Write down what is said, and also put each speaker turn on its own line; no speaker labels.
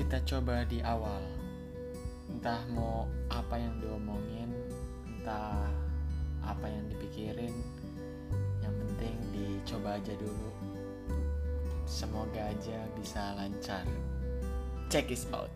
kita coba di awal. Entah mau apa yang diomongin entah apa yang dipikirin. Yang penting dicoba aja dulu. Semoga aja bisa lancar. Check this out.